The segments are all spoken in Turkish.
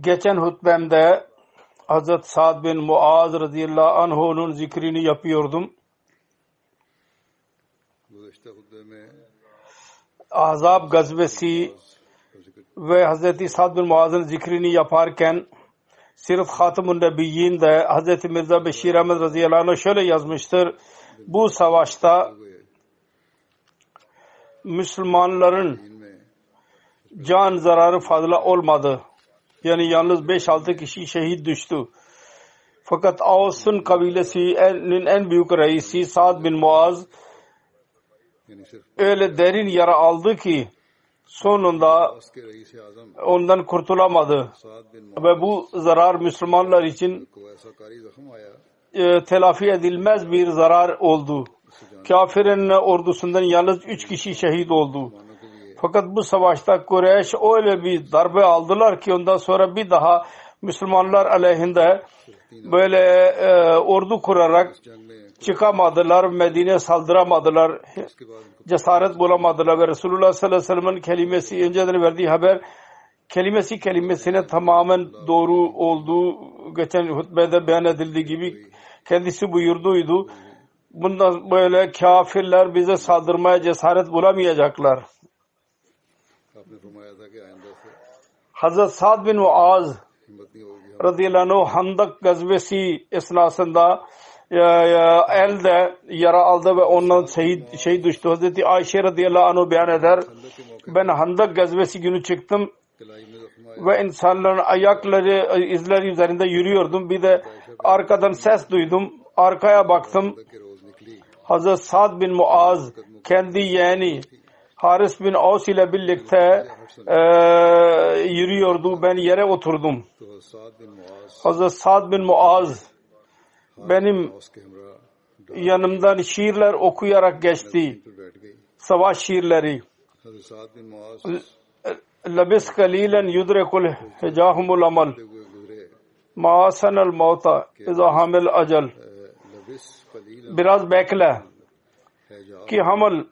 Geçen hutbemde Hazreti Sa'd bin Muaz radıyallahu anh'un zikrini yapıyordum. Azab gazvesi ve Hazreti Sa'd bin Muaz'ın zikrini yaparken sırf Hatımun Nebiyyin de Hazreti Mirza Beşir Ahmet radıyallahu anh şöyle yazmıştır. Bu savaşta Müslümanların can zararı fazla olmadı. Yani yalnız 5-6 kişi şehit düştü. Fakat Avs'ın kabilesinin en büyük reisi Sa'd bin Muaz öyle derin yara aldı ki sonunda ondan kurtulamadı. Ve bu zarar Müslümanlar için e, telafi edilmez bir zarar oldu. Kafirin ordusundan yalnız üç kişi şehit oldu. Fakat bu savaşta Kureyş öyle bir darbe aldılar ki ondan sonra bir daha Müslümanlar aleyhinde böyle e, ordu kurarak çıkamadılar. Medine saldıramadılar. Cesaret bulamadılar ve Resulullah sallallahu aleyhi ve sellem'in kelimesi önceden verdiği haber kelimesi kelimesine tamamen doğru olduğu geçen hutbede beyan edildiği gibi kendisi buyurduydu. Bundan böyle kafirler bize saldırmaya cesaret bulamayacaklar. Hazret Sa'd bin Muaz radıyallahu anh Handak gazvesi esnasında elde yara aldı ve ondan şehit, şehit düştü. Hazreti Ayşe radıyallahu anh'u beyan eder. Ben Handak gazvesi günü çıktım ve insanların ayakları izleri üzerinde yürüyordum. Bir de arkadan ses duydum. Arkaya baktım. Hazreti Sa'd bin Muaz kendi yeğeni Haris bin Aus ile birlikte e, yürüyordu. Ben yere oturdum. Hazreti Sad bin Muaz benim yanımdan şiirler okuyarak geçti. Savaş şiirleri. Labis kalilen yudrekul hecahumul amal. Maasanel mauta izahamil acel. Biraz bekle ki hamel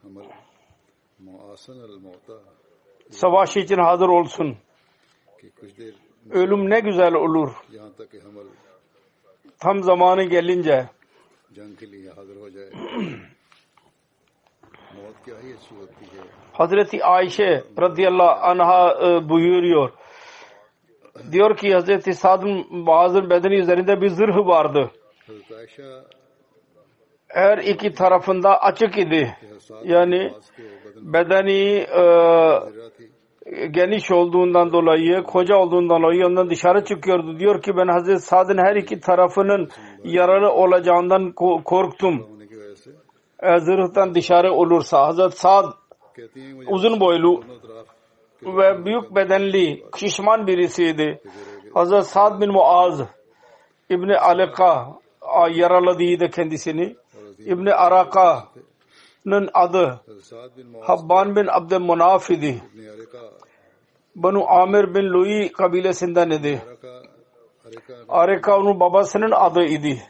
Savaş için hazır olsun. Ölüm ne güzel olur. Tam zamanı gelince Hazreti Ayşe radıyallahu anha e, buyuruyor. Diyor ki Hazreti Sad'ın bazı bedeni üzerinde bir zırh vardı her iki tarafında açık idi. Yani bedeni e, geniş olduğundan dolayı, koca olduğundan dolayı ondan dışarı çıkıyordu. Diyor ki ben Hazreti Sad'ın her iki tarafının yaralı olacağından korktum. Eğer zırhtan dışarı olursa Hazreti Sad uzun boylu ve büyük bedenli, şişman birisiydi. Hazreti Sad bin Muaz İbni Aleka yaraladıydı kendisini. İbni Araka'nın adı Habban bin Abdülmunaf idi. Banu Amir bin Lui kabilesinden idi. Areka onun babasının adı idi.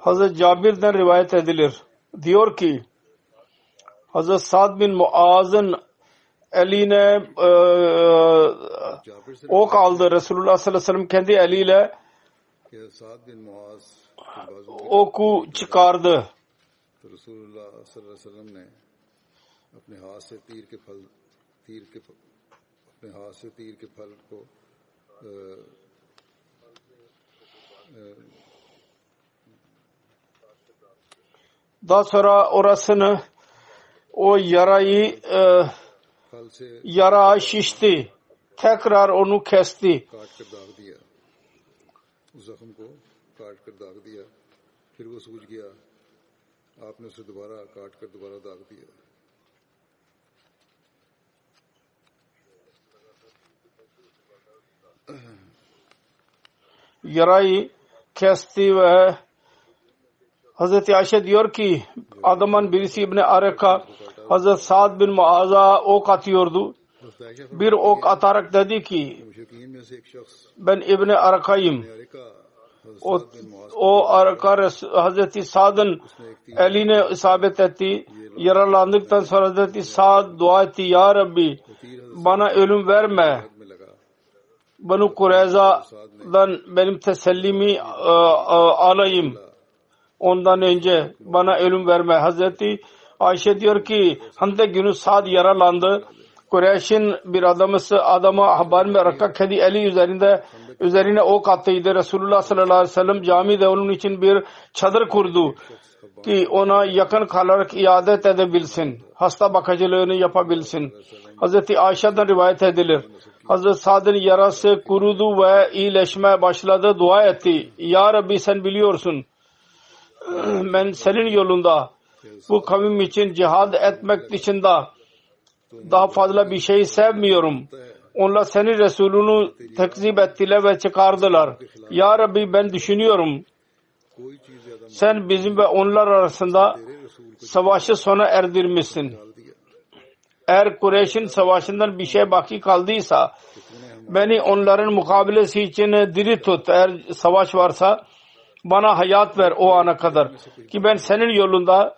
Hazreti Cabir'den rivayet edilir. Diyor ki Hazreti Sad bin Muaz'ın eline e, Jabir से ok aldı. Resulullah sallallahu aleyhi ve sellem kendi eliyle कि साद बिन मुआज के बाजू oku çıkardı. तो रसूलुल्लाह सल्लल्लाहु अलैहि वसल्लम ने अपने हाथ से तीर के फल तीर के फ- अपने हाथ से तीर के फल को अ, अ, Daha sonra orasını o yarayı e, یارا şişti. Tekrar onu kesti. آپ نے اسے دوبارہ کاٹ کر دوبارہ داغ دیا یرائی کھیستی وہ Hazreti Ayşe diyor ki adamın birisi İbni Arek'a Hazreti Sa'd bin Muaz'a ok atıyordu. Bir ok atarak dedi ki ben İbni Arek'ayım. O, o Arka Hazreti Sa'd'ın eline isabet etti. Yaralandıktan sonra Hazreti Sa'd dua etti. Ya Rabbi bana ölüm verme. Banu Kureyza'dan benim tesellimi e, e, alayım. Ondan önce bana ölüm verme. Hazreti Ayşe diyor ki Handek günü Sad yaralandı. Kureyş'in bir adamısı adama haber mi rakka kendi eli üzerinde üzerine ok attıydı. Resulullah sallallahu aleyhi ve sellem camide onun için bir çadır kurdu ki ona yakın kalarak iadet edebilsin. Hasta bakıcılığını yapabilsin. Hazreti Ayşe'den rivayet edilir. Hazreti Sad'ın yarası kurudu ve iyileşmeye başladı. Dua etti. Ya Rabbi sen biliyorsun. ben senin yolunda bu kavim için cihad etmek dışında daha fazla bir şey sevmiyorum. Onlar senin Resulünü tekzip ettiler ve çıkardılar. Ya Rabbi ben düşünüyorum. Sen bizim ve onlar arasında savaşı sona erdirmişsin. Eğer Kureyş'in savaşından bir şey baki kaldıysa beni onların mukabilesi için diri tut. Eğer savaş varsa bana hayat ver o ana kadar ki ben senin yolunda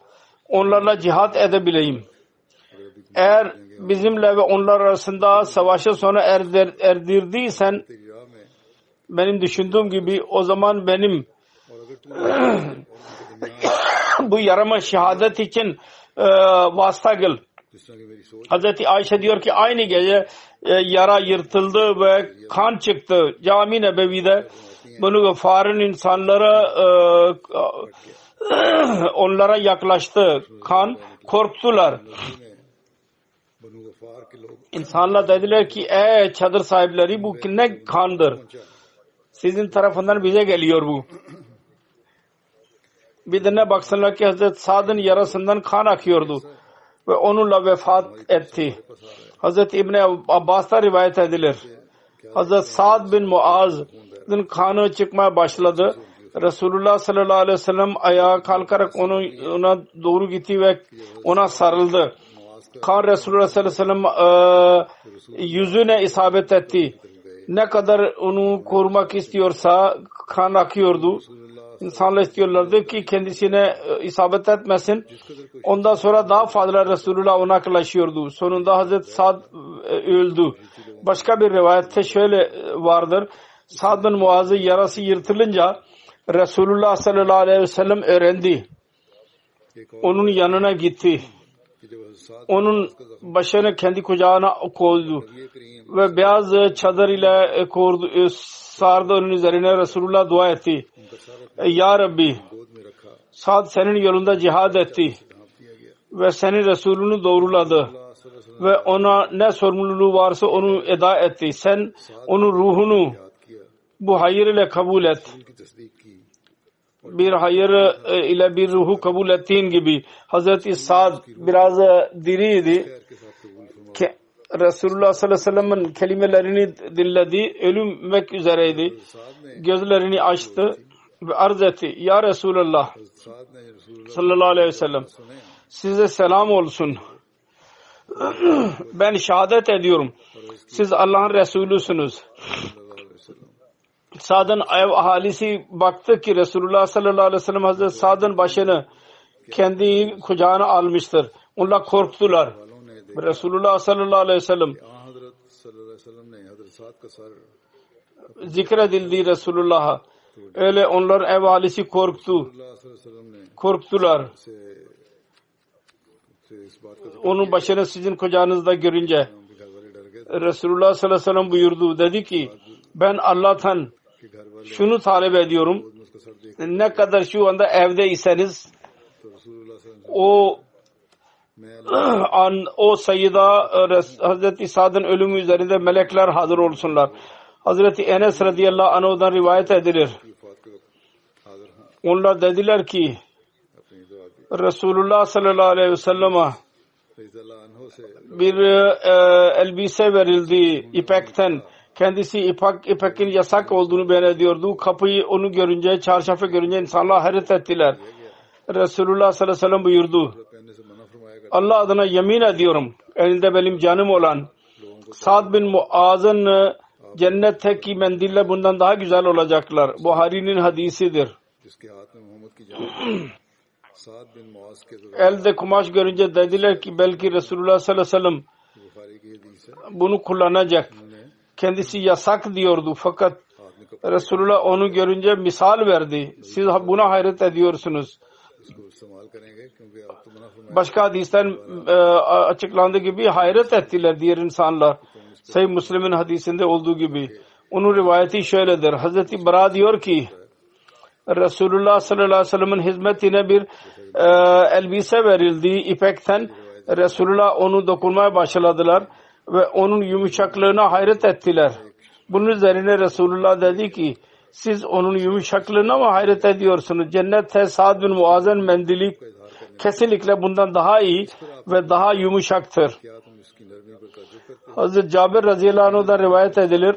onlarla cihat edebileyim. Eğer bizimle ve onlar arasında savaşa sona erdir, erdirdiysen benim düşündüğüm gibi o zaman benim bu yarama şehadet için e, vasıta gel. Hazreti Ayşe diyor ki aynı gece e, yara yırtıldı ve kan çıktı. Cami Nebevi'de bunu Gafar'ın insanlara e, onlara yaklaştı. Kan korktular. İnsanlar dediler ki ey çadır sahipleri bu ne kandır. Sizin tarafından bize geliyor bu. Bir de ne baksınlar ki Hazreti Sad'ın yarasından kan akıyordu ve onunla vefat etti. Hazreti İbni Abbas'ta rivayet edilir. Hazreti Sad bin Muaz kanı çıkmaya başladı. Resulullah sallallahu aleyhi ve sellem ayağa kalkarak onu ona doğru gitti ve ona sarıldı. Kan Resulullah sallallahu aleyhi ve sellem e, yüzüne isabet etti. Ne kadar onu korumak istiyorsa kan akıyordu. İnsanlar istiyorlardı ki kendisine e, isabet etmesin. Ondan sonra daha fazla Resulullah ona yaklaşıyordu. Sonunda Hazreti Sad e, öldü. Başka bir rivayette şöyle e, vardır. Sad'ın Muaz'ın yarası yırtılınca Resulullah sallallahu aleyhi ve sellem öğrendi. Onun yanına gitti. Onun başını kendi kucağına koydu ve beyaz çadır ile e, kurdu, e, sardı onun üzerine Resulullah dua etti. E, ya Rabbi Sad senin yolunda cihad etti ve senin Resulünü doğruladı ve ona ne sorumluluğu varsa onu eda etti. Sen onun ruhunu bu hayır ile kabul et. Bir hayır e, ile bir ruhu kabul ettiğin gibi Hazreti Sa'd biraz e, diriydi. Ke Resulullah sallallahu aleyhi ve sellem'in kelimelerini dinledi. Ölümek üzereydi. Gözlerini açtı ve arz etti. Ya Resulullah sallallahu aleyhi ve sellem size selam olsun. ben şehadet ediyorum. Siz Allah'ın Resulüsünüz. Sad'ın ev ahalisi baktı ki Resulullah sallallahu aleyhi ve sellem Hazreti Sad'ın başını kendi kucağına almıştır. Onlar korktular. Resulullah sallallahu aleyhi ve sellem zikredildi Resulullah. Öyle onlar ev ahalisi korktu. Korktular. Onun başını sizin kucağınızda görünce Resulullah sallallahu aleyhi ve sellem buyurdu. Dedi ki ben Allah'tan şunu talep ediyorum. Ne kadar şu anda evdeyseniz o an, o sayıda e, Hazreti Sad'ın ölümü üzerinde melekler hazır olsunlar. Hazreti Enes radıyallahu anh'dan rivayet edilir. Onlar dediler ki Resulullah sallallahu aleyhi ve sellem'e bir e, elbise verildi ipekten kendisi ipak, ipekin yasak olduğunu beyan ediyordu. Kapıyı onu görünce, çarşafı görünce insanlar hareket ettiler. Resulullah sallallahu aleyhi ve sellem buyurdu. Allah adına yemin ediyorum. Elinde benim canım olan Sad bin Muaz'ın e, cennetteki mendille bundan daha güzel olacaklar. Buhari'nin hadisidir. Elde kumaş görünce dediler ki belki Resulullah sallallahu aleyhi ve sellem bunu kullanacak kendisi yasak diyordu fakat Resulullah onu görünce misal verdi. Siz buna hayret ediyorsunuz. Başka hadisten e, açıklandığı gibi hayret ettiler diğer insanlar. Sayı Müslim'in hadisinde olduğu gibi. Onun rivayeti şöyledir. Hazreti Bara diyor ki Resulullah sallallahu aleyhi ve sellem'in hizmetine bir e, elbise verildi ipekten. Resulullah onu dokunmaya başladılar ve onun yumuşaklığına hayret ettiler. Bunun üzerine Resulullah dedi ki siz onun yumuşaklığına mı hayret ediyorsunuz? Cennette Sa'd bin Muaz'ın mendili kesinlikle bundan daha iyi ve daha yumuşaktır. Hazreti Cabir radıyallahu anh'dan rivayet edilir.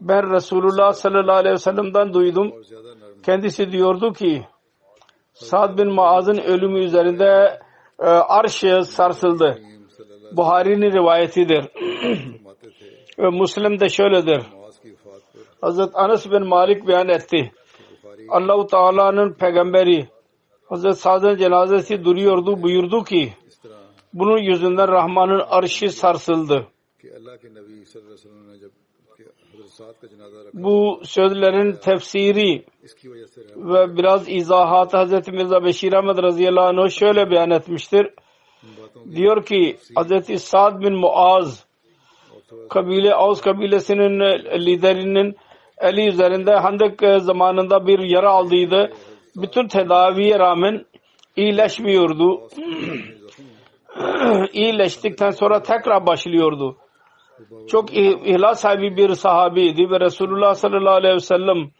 Ben Resulullah sallallahu aleyhi ve sellem'den duydum. Kendisi diyordu ki Sa'd bin Muaz'ın ölümü üzerinde e, arş sarsıldı Buhari'nin rivayetidir. Ve Müslim de şöyledir. Hazret Anas bin Malik beyan etti. Allahu Teala'nın peygamberi Hazret Sadr cenazesi duruyordu buyurdu ki bunun yüzünden Rahman'ın arşi sarsıldı. Bu sözlerin tefsiri ve biraz izahatı Hazreti Mirza Beşir Ahmet radıyallahu anh şöyle beyan etmiştir diyor ki Hz. Sa'd bin Muaz kabile Avs kabilesinin e, liderinin eli üzerinde Handek e, zamanında bir yara aldıydı. Bütün tedaviye rağmen iyileşmiyordu. İyileştikten sonra tekrar başlıyordu. Çok ihlas sahibi bir sahabiydi ve Resulullah sallallahu aleyhi ve sellem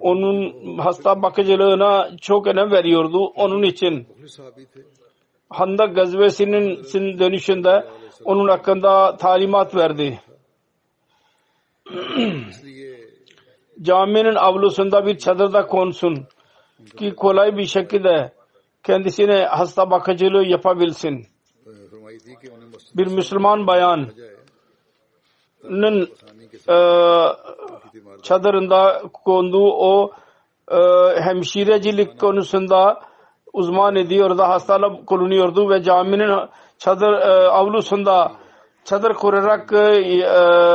onun hasta bakıcılığına çok önem veriyordu. Onun için Handak gazvesinin sin dönüşünde onun hakkında talimat verdi. Caminin avlusunda bir çadırda konsun ki kolay bir şekilde kendisine hasta bakıcılığı yapabilsin. Bir Müslüman bayanın e, çadırında konduğu o e, hemşirecilik konusunda uzman ediyordu, hastalık kulunuyordu ve caminin çadır e, avlusunda çadır kurarak e, e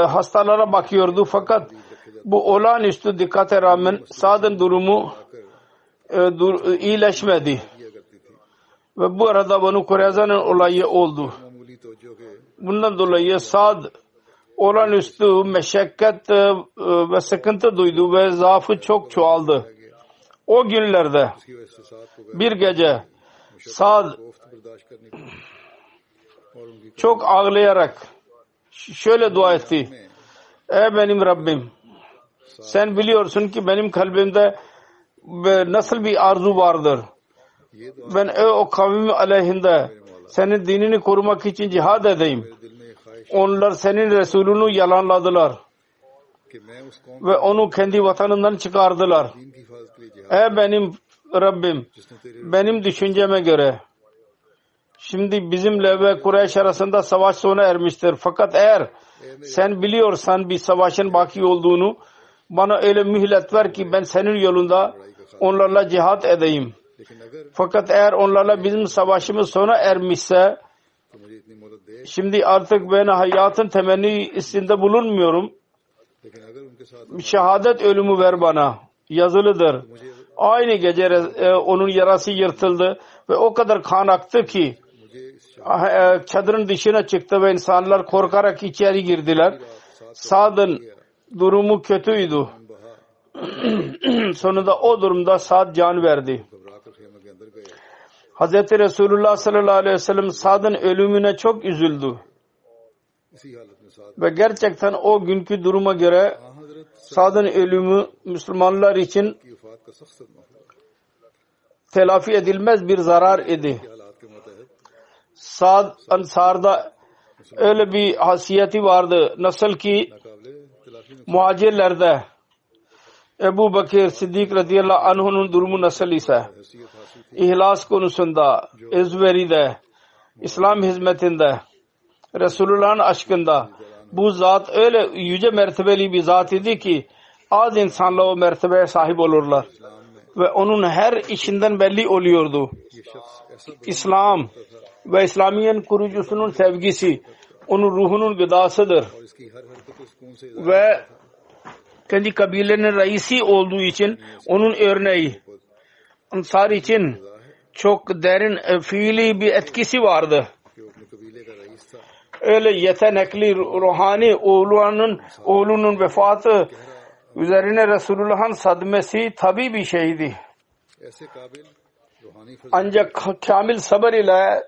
hastalara bakıyordu. Fakat bu olağanüstü dikkate rağmen Sad'ın durumu e, e, iyileşmedi. Ve bu arada Banu Kureyza'nın olayı oldu. Bundan dolayı Sad olağanüstü meşakkat e, ve sıkıntı duydu ve zaafı çok çoğaldı o günlerde bir gece Sad çok ağlayarak şöyle dua etti. Ey benim Rabbim sen biliyorsun ki benim kalbimde nasıl bir arzu vardır. Ben ey o kavmi aleyhinde senin dinini korumak için cihad edeyim. Onlar senin Resulünü yalanladılar. Ve onu kendi vatanından çıkardılar. Ey e, benim Rabbim benim düşünceme göre şimdi bizimle ve Kureyş arasında savaş sona ermiştir. Fakat eğer sen biliyorsan bir savaşın baki olduğunu bana öyle mühlet ver ki ben senin yolunda onlarla cihat edeyim. Fakat eğer onlarla bizim savaşımız sona ermişse şimdi artık ben hayatın temenni istinde bulunmuyorum. Şehadet ölümü ver bana yazılıdır. Aynı gece e, onun yarası yırtıldı ve o kadar kan aktı ki ah, e, çadırın dışına çıktı ve insanlar korkarak içeri girdiler. Sad'ın durumu kötüydü. Sonunda o durumda Sad can verdi. Hz. Resulullah sallallahu aleyhi ve sellem Sad'ın ölümüne çok üzüldü. Ve gerçekten o günkü duruma göre Sad'ın ölümü Müslümanlar için telafi edilmez bir zarar idi. Sad Ansar'da öyle bir hasiyeti vardı. Nasıl ki muhacirlerde Ebu Bakir Siddik radıyallahu anh'un durumu nasıl ise ihlas konusunda, ezveride, İslam hizmetinde, Resulullah'ın aşkında bu zat öyle yüce mertebeli bir zat idi ki az insanla o mertebeye sahip olurlar. Ve onun her işinden belli oluyordu. İslam ve İslamiyen kurucusunun sevgisi onun ruhunun gıdasıdır. Ve kendi kabilenin reisi olduğu için onun örneği Ansar için çok derin e, fiili bir etkisi vardı öyle yetenekli ruhani oğlunun oğlunun vefatı üzerine Resulullah'ın sadmesi tabi bir şeydi. Ancak kamil sabır ile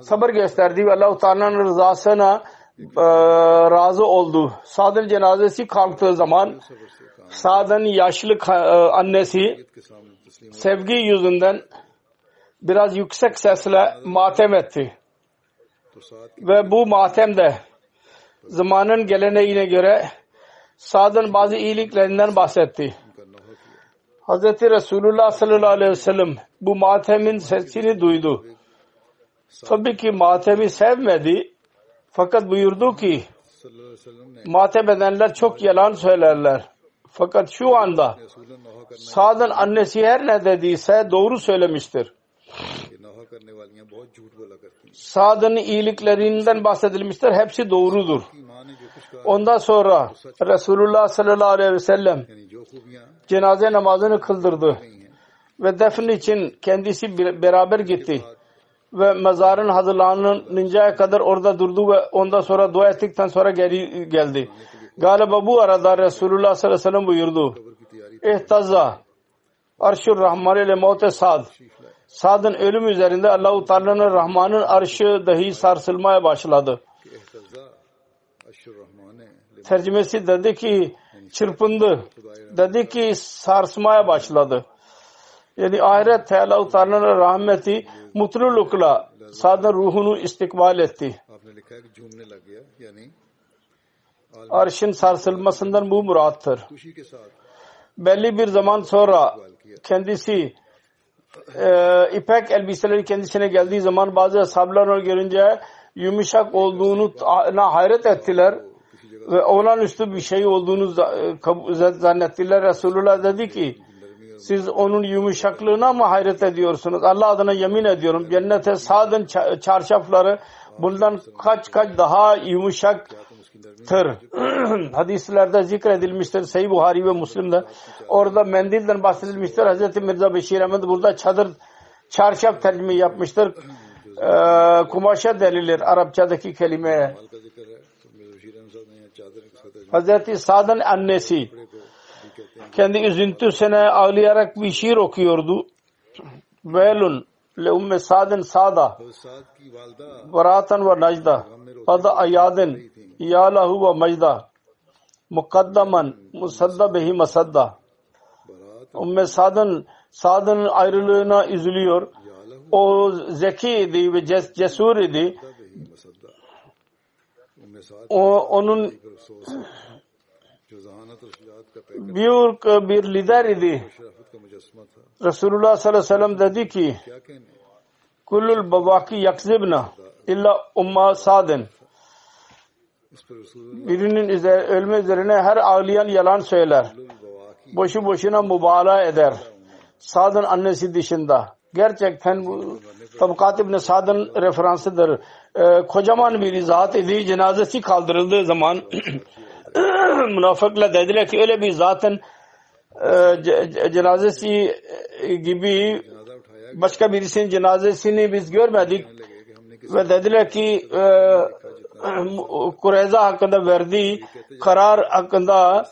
sabır gösterdi ve Allah-u Teala'nın rızasına e, razı oldu. Sad'ın cenazesi kalktığı zaman Sad'ın yaşlı e, annesi sevgi yüzünden biraz yüksek sesle matem etti. Ve bu matemde zamanın geleneğine göre Sad'ın bazı iyiliklerinden bahsetti. Hz. Resulullah sallallahu aleyhi ve sellem bu matemin sesini duydu. Tabii ki matemi sevmedi. Fakat buyurdu ki matem edenler çok yalan söylerler. Fakat şu anda Sad'ın annesi her ne dediyse doğru söylemiştir. Sad'ın iyiliklerinden bahsedilmiştir. Hepsi doğrudur. Ondan sonra Resulullah sallallahu aleyhi ve sellem cenaze namazını kıldırdı. Ve defn için kendisi beraber gitti. Ve mezarın hazırlanıncaya kadar orada durdu ve ondan sonra dua ettikten sonra geri geldi. Galiba bu arada Resulullah sallallahu aleyhi ve sellem buyurdu. İhtazza arşur rahman ile mevte sad. Sad'ın ölüm üzerinde Allahu Teala'nın Rahman'ın arşı dahi sarsılmaya başladı. Tercümesi dedi ki çırpındı. Dedi ki sarsmaya başladı. Yani ahiret Allahu Teala'nın rahmeti mutlulukla Sad'ın ruhunu istikbal etti. Arşın sarsılmasından bu murattır. Belli bir zaman sonra kendisi e, ipek elbiseleri kendisine geldiği zaman bazı ashablar onu görünce yumuşak olduğunu hayret ettiler ve olağanüstü bir şey olduğunu e, zannettiler. Resulullah dedi ki siz onun yumuşaklığına mı hayret ediyorsunuz? Allah adına yemin ediyorum cennete sadın ça- çarşafları bundan kaç kaç daha yumuşaktır. hadislerde zikredilmiştir. Sahih Buhari ve Müslim'de. Orada mendilden bahsedilmiştir. Hazreti Mirza Beşir Ahmet burada çadır çarşaf tercimi yapmıştır. Ee, kumaşa denilir Arapçadaki kelimeye. Hazreti Sad'ın annesi kendi üzüntüsüne ağlayarak bir şiir okuyordu. Velun le umme sadın sada varatan ve nacda fada ayadın İyala huve mecda. Mukaddaman musadda behi masadda. Ümmü Sad'ın Sad'ın ayrılığına üzülüyor. O zekiydi ve ces, cesur idi. O, onun büyük bir lider idi. Resulullah sallallahu aleyhi ve sellem dedi ki kullul babaki yakzibna illa umma sadin birinin üzerine, ölme üzerine her ağlayan yalan söyler. Boşu boşuna mübalağa eder. Sad'ın annesi dışında. Gerçekten bu Tabakat İbni Sad'ın referansıdır. Ee, kocaman bir zat idi. Cenazesi kaldırıldığı zaman münafıkla dediler ki öyle bir zatın e, cenazesi e, gibi başka birisinin cenazesini biz görmedik ve dediler ki e, Kureyza hakkında verdiği karar hakkında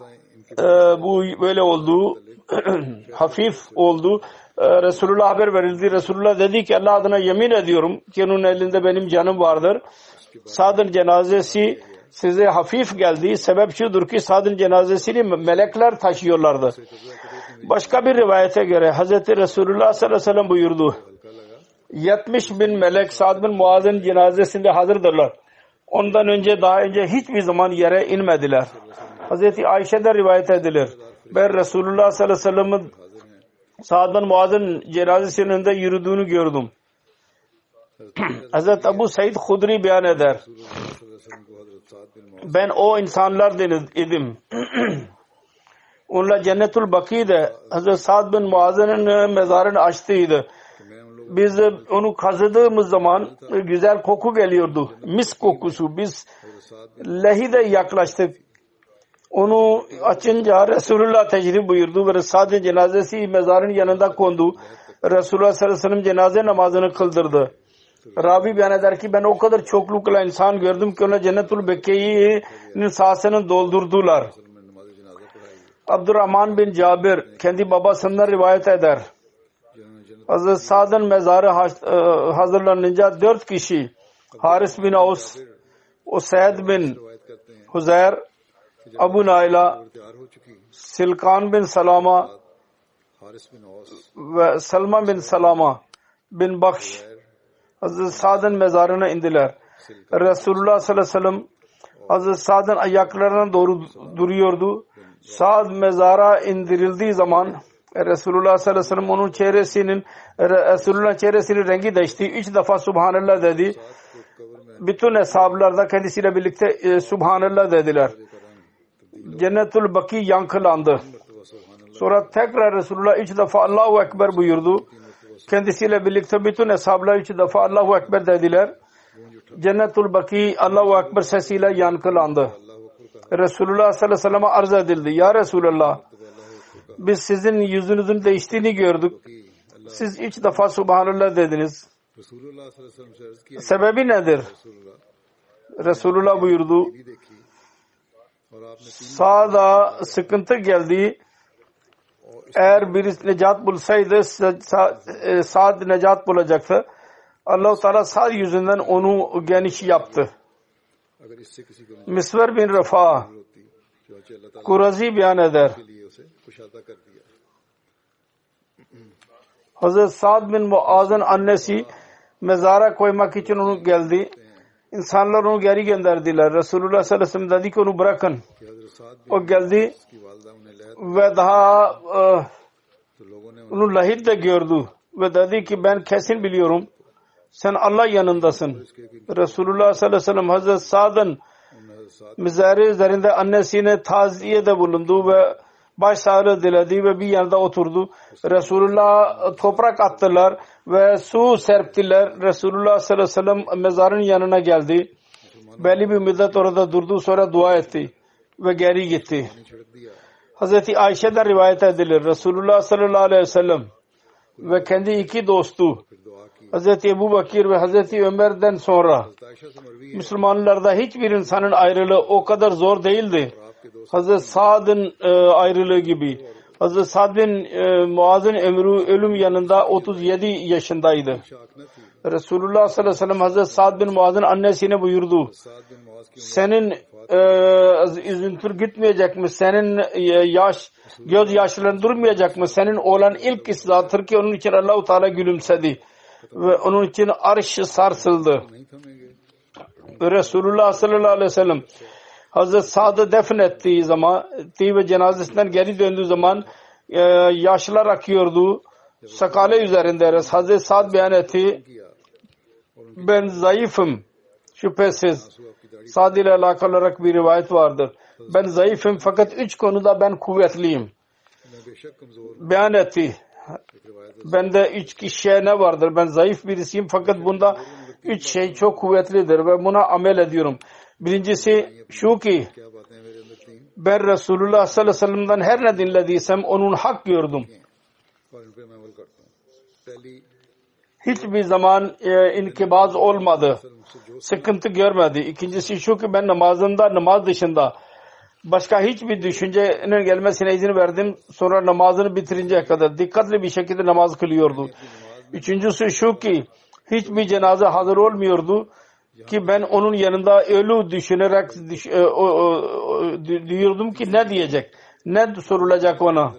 bu böyle oldu. hafif oldu. Resulullah haber verildi. Resulullah dedi ki Allah adına yemin ediyorum ki onun elinde benim canım vardır. Sadın cenazesi size hafif geldi. Sebep şudur ki sadın cenazesini melekler taşıyorlardı. Başka bir rivayete göre Hz. Resulullah sallallahu aleyhi ve sellem buyurdu. 70 bin melek Sad bin Muaz'ın cenazesinde hazırdırlar. Ondan önce daha önce hiçbir zaman yere inmediler. Hz. Ayşe'de rivayet edilir. Ben Resulullah sallallahu aleyhi ve sellem'in sağdan Muaz'ın cenazesinin önünde yürüdüğünü gördüm. Hz. Ebu Said Hudri beyan eder. Ben o insanlar idim. Onlar Cennetul Baki'de Hz. Sa'd bin Muaz'ın mezarını açtıydı biz onu kazıdığımız zaman güzel koku geliyordu. Mis kokusu. Biz lehide yaklaştık. Onu açınca Resulullah teşrif buyurdu ve Rısad'ın cenazesi mezarın yanında kondu. Resulullah sallallahu aleyhi ve sellem cenaze namazını kıldırdı. Rabi beyan eder ki ben o kadar çoklukla insan gördüm ki ona Cennetul Bekke'nin sahasını doldurdular. Abdurrahman bin Cabir kendi babasından rivayet eder. Hazreti Sad'ın mezarı e, hazırlanınca dört kişi Haris bin Avs, Usaid bin Huzeyr, Abu Naila, Silkan bin Salama ve Salma bin Salama bin Bakş Hazreti Sad'ın mezarına indiler. Resulullah sallallahu aleyhi ve sellem Hazreti Sad'ın ayaklarına doğru duruyordu. Sad mezara indirildiği zaman e, Resulullah sallallahu aleyhi ve sellem onun çehresinin e, Resulullah çehresinin rengi değişti. Üç defa Subhanallah dedi. Bütün hesaplar da kendisiyle birlikte e, Subhanallah dediler. Cennetul Baki yankılandı. Sonra tekrar Resulullah üç defa Allahu Ekber buyurdu. Kendisiyle birlikte bütün hesaplar üç defa Allahu Ekber dediler. Cennetul Baki Allahu Ekber sesiyle yankılandı. Resulullah sallallahu aleyhi ve sellem'e arz edildi. Ya Resulullah biz sizin yüzünüzün değiştiğini gördük. Siz üç defa Subhanallah dediniz. Sebebi nedir? Resulullah buyurdu. Sağda sıkıntı geldi. Eğer birisi necat bulsaydı Sa'd e, necat bulacaktı. Allah-u Teala sağ yüzünden onu geniş yaptı. Misver bin Refa Kurazi beyan eder. Hazret Sa'd bin Muaz'ın annesi mezara koymak için onu geldi. İnsanlar onu geri gönderdiler. Resulullah sallallahu aleyhi ve sellem dedi ki onu bırakın. O geldi ve daha e, onu lahit de gördü. Ve dedi ki ben kesin biliyorum. Sen Allah yanındasın. Resulullah sallallahu aleyhi ve sellem Hazret Sa'd'ın mezarı üzerinde annesine taziye de bulundu ve başsağlığı diledi ve bir yerde oturdu. Resulullah'a e, toprak attılar ve su serptiler. Resulullah sallallahu aleyhi ve sellem mezarın yanına geldi. Belli bir müddet orada durdu sonra dua etti ve geri gitti. Hazreti Ayşe'den rivayet edilir. Resulullah sallallahu aleyhi ve sellem ve kendi iki dostu Hazreti Ebu Bakir ve Hazreti Ömer'den sonra Müslümanlarda hiçbir insanın ayrılığı o kadar zor değildi. Hazreti Sa'd'ın e, ayrılığı gibi. Hazreti Sa'd bin e, Muaz'ın emri ölüm yanında 37 yaşındaydı. Resulullah sallallahu aleyhi ve sellem Hazreti Sa'd bin Muaz'ın annesine buyurdu. Senin e, üzüntür gitmeyecek mi? Senin e, yaş, göz yaşların durmayacak mı? Senin olan ilk islahtır ki onun için Allahu Teala gülümsedi. Ve onun için arş sarsıldı. Resulullah sallallahu aleyhi ve sellem Hazreti Sa'd'ı defnettiği zaman ve cenazesinden geri döndüğü zaman e, yaşlar akıyordu. Sakale üzerinde Hazreti Sa'd beyan etti. Ben zayıfım. Şüphesiz. Sa'd ile alakalı olarak bir rivayet vardır. Ben zayıfım fakat üç konuda ben kuvvetliyim. Beyan etti. Bende üç kişiye ne vardır? Ben zayıf birisiyim fakat bunda üç şey çok kuvvetlidir ve buna amel ediyorum. Birincisi şu ki ben Resulullah sallallahu aleyhi ve sellem'den her ne dinlediysem onun hak gördüm. Hiçbir zaman e, inkibaz olmadı. Sıkıntı görmedi. İkincisi şu ki ben namazında namaz dışında başka hiçbir düşüncenin gelmesine izin verdim. Sonra namazını bitirinceye kadar dikkatli bir şekilde namaz kılıyordu. Üçüncüsü şu ki hiçbir cenaze hazır olmuyordu ki ben onun yanında ölü düşünerek düş, e, o, o, diyordum ki ne diyecek? Ne sorulacak ona?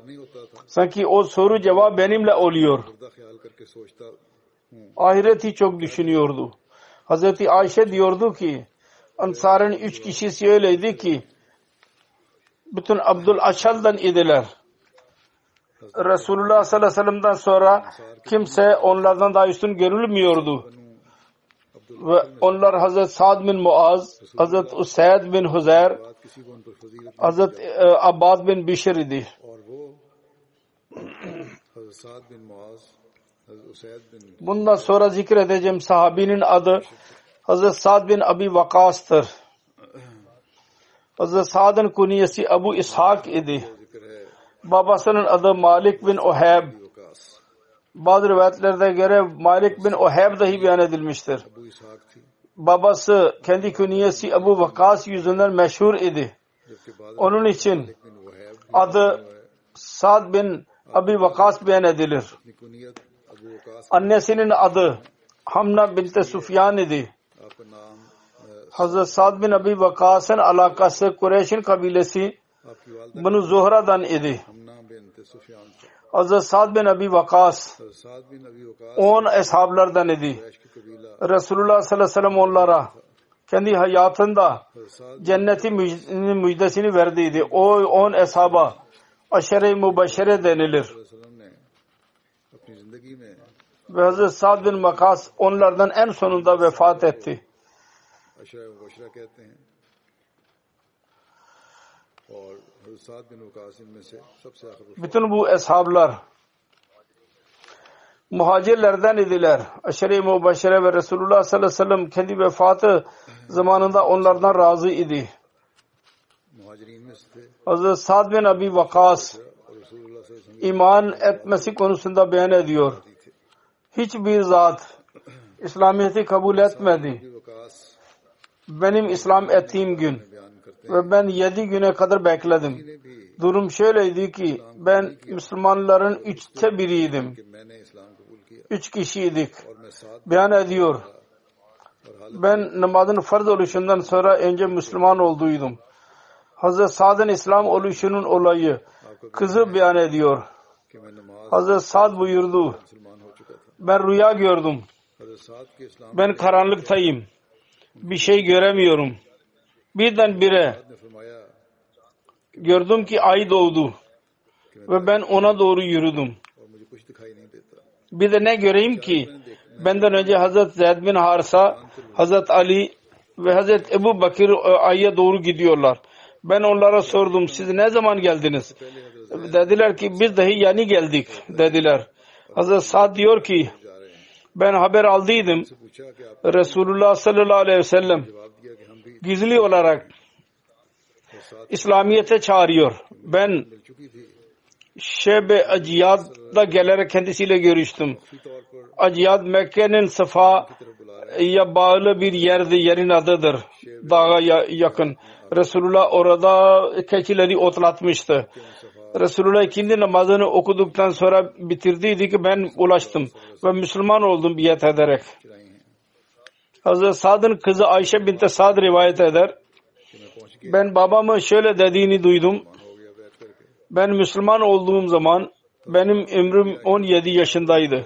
Sanki o soru cevap benimle oluyor. Ahireti çok düşünüyordu. Hazreti Ayşe diyordu ki Ansar'ın üç kişisi öyleydi ki bütün Abdul Aşal'dan idiler. Resulullah sallallahu aleyhi ve sellem'den sonra kimse onlardan daha üstün görülmüyordu. اللہ حضرت سعد بن معاذ حضرت اسید بن حزیر حضرت عباد بن بشری دی۔ بندہ سورہ ذکر دے جم صحابین اد حضرت سعد بن ابی وقاستر حضرت سعد کنی اسی ابو اسحاق ادی بابا سنن اد مالک بن احیب Bazı rivayetlerde göre Malik bin Oheb dahi beyan edilmiştir. Babası kendi künyesi Ebu Vakas yüzünden meşhur idi. Onun için adı Sad bin Abi Vakas beyan edilir. Annesinin adı Hamna binti Sufyan idi. Hazreti Sad bin Abi Vakas'ın alakası Kureyş'in kabilesi bunu Zuhra'dan idi. Hazret Sa'd bin Abi Vakas on eshablardan idi. Resulullah sallallahu aleyhi ve sellem onlara kendi hayatında cenneti müjdesini verdiydi. O on eshaba aşere-i mübeşere denilir. Ve Hazreti Sa'd bin Makas onlardan en sonunda vefat etti. Bütün bu eshablar muhacirlerden idiler. Aşere-i Mubaşere ve Resulullah sallallahu aleyhi ve sellem kendi vefatı zamanında onlardan razı idi. Hazreti Sad bin Abi Vakas iman etmesi konusunda beyan ediyor. Hiçbir zat İslamiyet'i kabul etmedi. Benim İslam ettiğim gün ve ben yedi güne kadar bekledim. Durum şöyleydi ki ben Müslümanların üçte biriydim. Üç kişiydik. Beyan ediyor. Ben namazın farz oluşundan sonra önce Müslüman olduydum. Hazreti Sad'ın İslam oluşunun olayı kızı beyan ediyor. Hazreti Sad buyurdu. Ben rüya gördüm. Ben karanlıktayım. Bir şey göremiyorum birdenbire gördüm ki ay doğdu ve ben ona doğru yürüdüm. Bir de ne göreyim ki benden önce Hazret Zeyd bin Harsa, Hazret Ali ve Hazret Ebu Bakir e, Ay'a doğru gidiyorlar. Ben onlara sordum siz ne zaman geldiniz? Dediler ki biz dahi yani geldik dediler. Hazret Sa'd diyor ki ben haber aldıydım. Resulullah sallallahu aleyhi ve sellem gizli olarak İslamiyet'e çağırıyor. Ben Şeb-i Aciyad'da gelerek kendisiyle görüştüm. Aciyad Mekke'nin Safa ya bağlı bir yerdi, yerin adıdır. Dağa yakın. Resulullah orada keçileri otlatmıştı. Resulullah ikindi namazını okuduktan sonra bitirdiydi ki ben ulaştım ve Müslüman oldum biat ederek. Hazreti Sad'ın kızı Ayşe binte Sad rivayet eder. Ben babamı şöyle dediğini duydum. Ben Müslüman olduğum zaman benim ömrüm 17 yaşındaydı.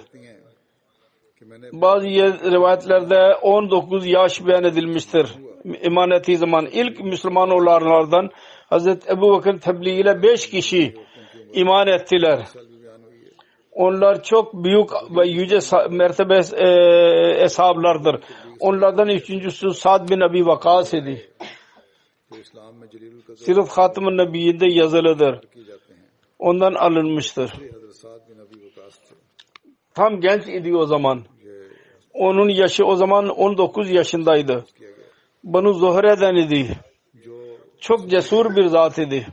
Bazı rivayetlerde 19 yaş beyan edilmiştir. İman ettiği zaman ilk Müslüman olanlardan Hz. Ebu Bakır tebliğ ile 5 kişi iman ettiler. Onlar çok büyük ve yüce mertebe e, eshablardır. Onlardan üçüncüsü Sad bin Abi Vakas idi. Sırf Hatım-ı Nebi'de yazılıdır. Ondan alınmıştır. Tam genç idi o zaman. Onun yaşı o zaman 19 yaşındaydı. Banu Zuhre'den idi. Çok cesur bir zat idi.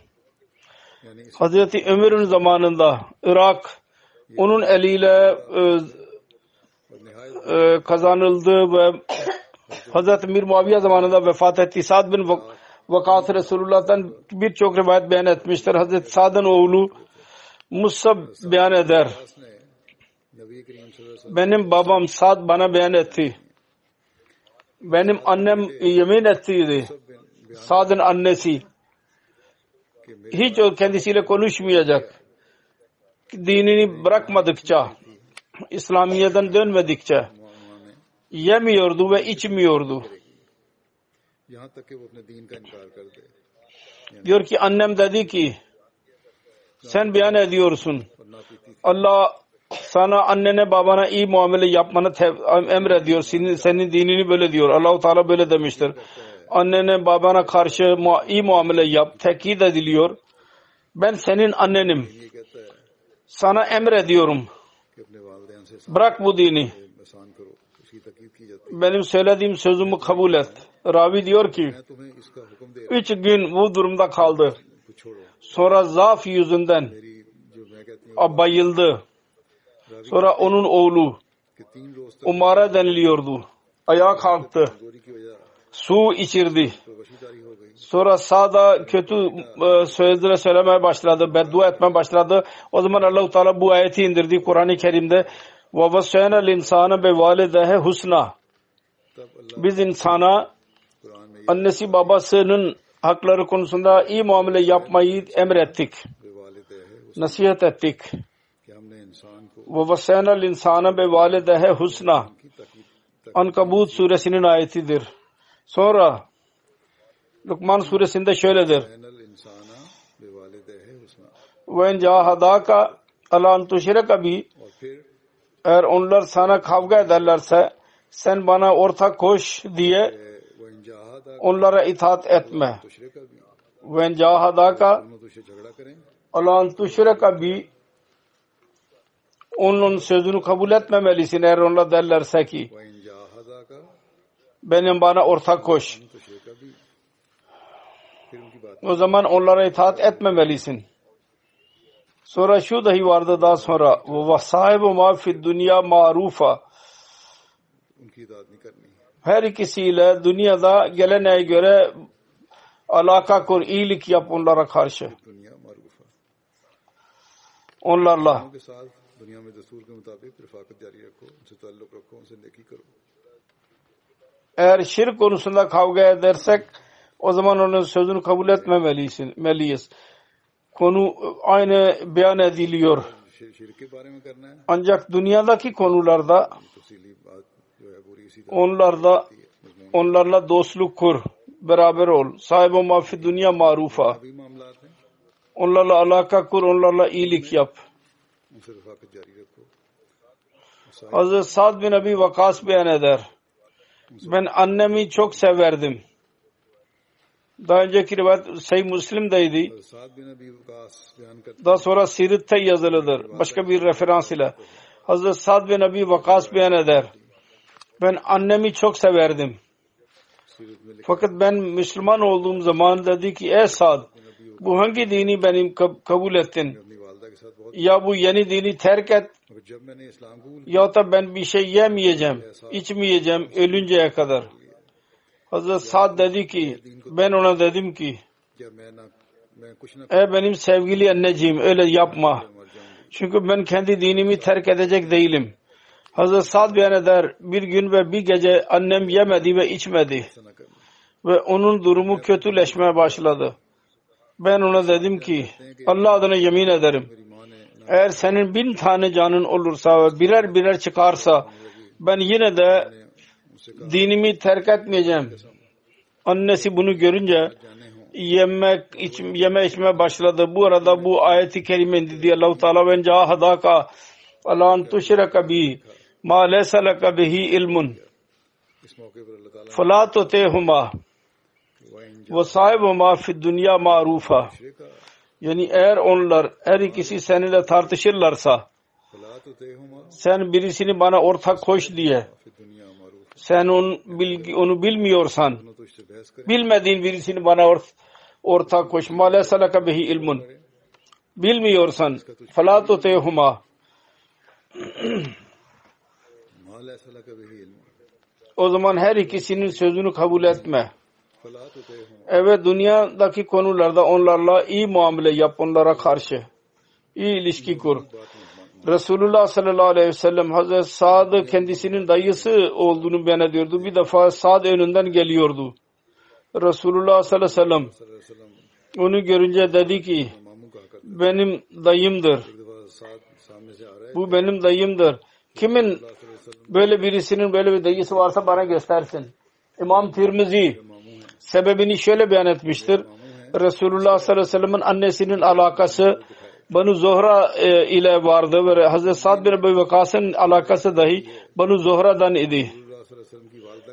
Hazreti Ömer'in zamanında Irak onun eliyle e, e, kazanıldı ve Hazreti Mir Muaviye zamanında vefat etti. Sa'd bin Vak Vakas Resulullah'tan birçok rivayet beyan etmiştir. Hazreti Sa'd'ın oğlu Musab beyan eder. Benim babam Sa'd bana beyan etti. Benim annem yemin ettiydi. Sa'd'ın annesi. Hiç o kendisiyle konuşmayacak dinini bırakmadıkça, İslamiyet'ten dönmedikçe yemiyordu ve içmiyordu. Diyor ki annem dedi ki sen beyan ediyorsun. Allah sana annene babana iyi muamele yapmanı emrediyor. Senin, senin dinini böyle diyor. Allahu Teala böyle demiştir. Annene babana karşı iyi muamele yap. Tekit ediliyor. Ben senin annenim sana emrediyorum. Bırak bu dini. Benim söylediğim sözümü kabul et. Ravi diyor ki, üç gün bu durumda kaldı. Sonra zaaf yüzünden bayıldı. Sonra onun oğlu Umar'a deniliyordu. Ayağa kalktı. Su içirdi. Sonra sağda kötü e, sözleri söylemeye başladı, beddua etmeye başladı. O zaman Allahu Teala bu ayeti indirdi Kur'an-ı Kerim'de. Ve vasena insana be validehe husna. Biz insana annesi babasının hakları konusunda iyi muamele yapmayı emrettik. Nasihat ettik. Ve vasena insana be validehe husna. Ankabut suresinin ayetidir. Sonra Lukman suresinde şöyledir. Ve encahadaka alan tuşireka bi eğer onlar sana kavga ederlerse sen bana ortak koş diye onlara itaat etme. Ve encahadaka alan tuşireka bi onun sözünü kabul etmemelisin eğer onlar derlerse ki benim bana ortak koş o zaman onlara itaat etmemelisin. Sonra şu dahi vardı daha sonra ve sahibu ma fid dünya marufa her ikisiyle dünyada gelene göre alaka kur, iyilik yap onlara karşı. Onlarla. Eğer şirk konusunda kavga edersek o zaman onun sözünü kabul etmemeliyiz. Konu aynı beyan ediliyor. Ancak dünyadaki konularda onlarda onlarla dostluk kur, beraber ol. Sahibi mafi dünya marufa. Onlarla alaka kur, onlarla iyilik yap. Hazreti Sad bin Abi Vakas beyan eder. Ben annemi çok severdim. Daha önceki rivayet Sayı Müslim'deydi. Daha sonra Sirit'te yazılıdır. Başka bir referans ile. Hazreti Sad bin Abi Vakas beyan eder. Ben annemi çok severdim. Fakat ben Müslüman olduğum zaman dedi ki ey Sad bu hangi dini benim kabul ettin? Ya bu yeni dini terk et ya da ben bir şey yemeyeceğim, içmeyeceğim ölünceye kadar. Hazreti Sa'd dedi ki ben ona dedim ki e benim sevgili anneciğim öyle yapma. Çünkü ben kendi dinimi terk edecek değilim. Hazreti Sa'd beyan eder bir gün ve bir gece annem yemedi ve içmedi. Ve onun durumu kötüleşmeye başladı. Ben ona dedim ki Allah adına yemin ederim. Eğer senin bin tane canın olursa ve birer birer çıkarsa ben yine de دینیمی تیرکت میں جی ان سے بنو گرج میں اس میں بادشاہی اللہ تعالیٰ جا ہدا کا النان تشرا کبھی ما لن فلاح تو تہما وہ صاحب دنیا معروف یعنی کسی سین تھر تشرسا سین بریسی نے مانا اور تھا کھوج لی ہے۔ sen on, bilgi, onu bilmiyorsan bilmediğin birisini bana ort, ortak koşma la salaka bihi ilmun bilmiyorsan falatu tehuma o zaman her ikisinin sözünü kabul etme. Evet dünyadaki konularda onlarla iyi muamele yap onlara karşı. iyi ilişki kur. Resulullah sallallahu aleyhi ve sellem Hazreti Sa'd kendisinin dayısı olduğunu ben ediyordu. Bir defa Sa'd önünden geliyordu. Resulullah sallallahu aleyhi ve sellem onu görünce dedi ki benim dayımdır. Bu benim dayımdır. Kimin böyle birisinin böyle bir dayısı varsa bana göstersin. İmam Tirmizi sebebini şöyle beyan etmiştir. Resulullah sallallahu aleyhi ve sellem'in annesinin alakası Banu Zohra e, ile vardı ve Hazreti Sa'd bin Ebu Vakas'ın alakası dahi Banu Zohra'dan idi.